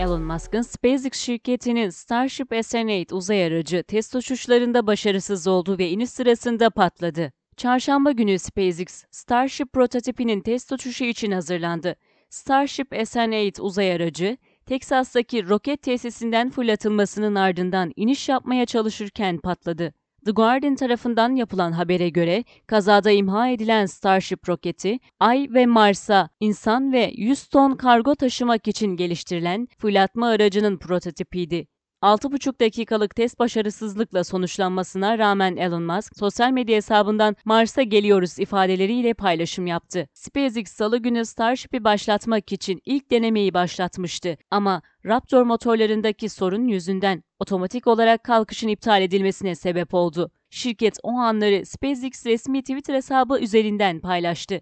Elon Musk'ın SpaceX şirketinin Starship SN8 uzay aracı test uçuşlarında başarısız oldu ve iniş sırasında patladı. Çarşamba günü SpaceX, Starship prototipinin test uçuşu için hazırlandı. Starship SN8 uzay aracı, Teksas'taki roket tesisinden fırlatılmasının ardından iniş yapmaya çalışırken patladı. The Guardian tarafından yapılan habere göre kazada imha edilen Starship roketi, Ay ve Mars'a insan ve 100 ton kargo taşımak için geliştirilen fırlatma aracının prototipiydi. 6,5 dakikalık test başarısızlıkla sonuçlanmasına rağmen Elon Musk, sosyal medya hesabından Mars'a geliyoruz ifadeleriyle paylaşım yaptı. SpaceX salı günü Starship'i başlatmak için ilk denemeyi başlatmıştı ama Raptor motorlarındaki sorun yüzünden otomatik olarak kalkışın iptal edilmesine sebep oldu. Şirket o anları SpaceX resmi Twitter hesabı üzerinden paylaştı.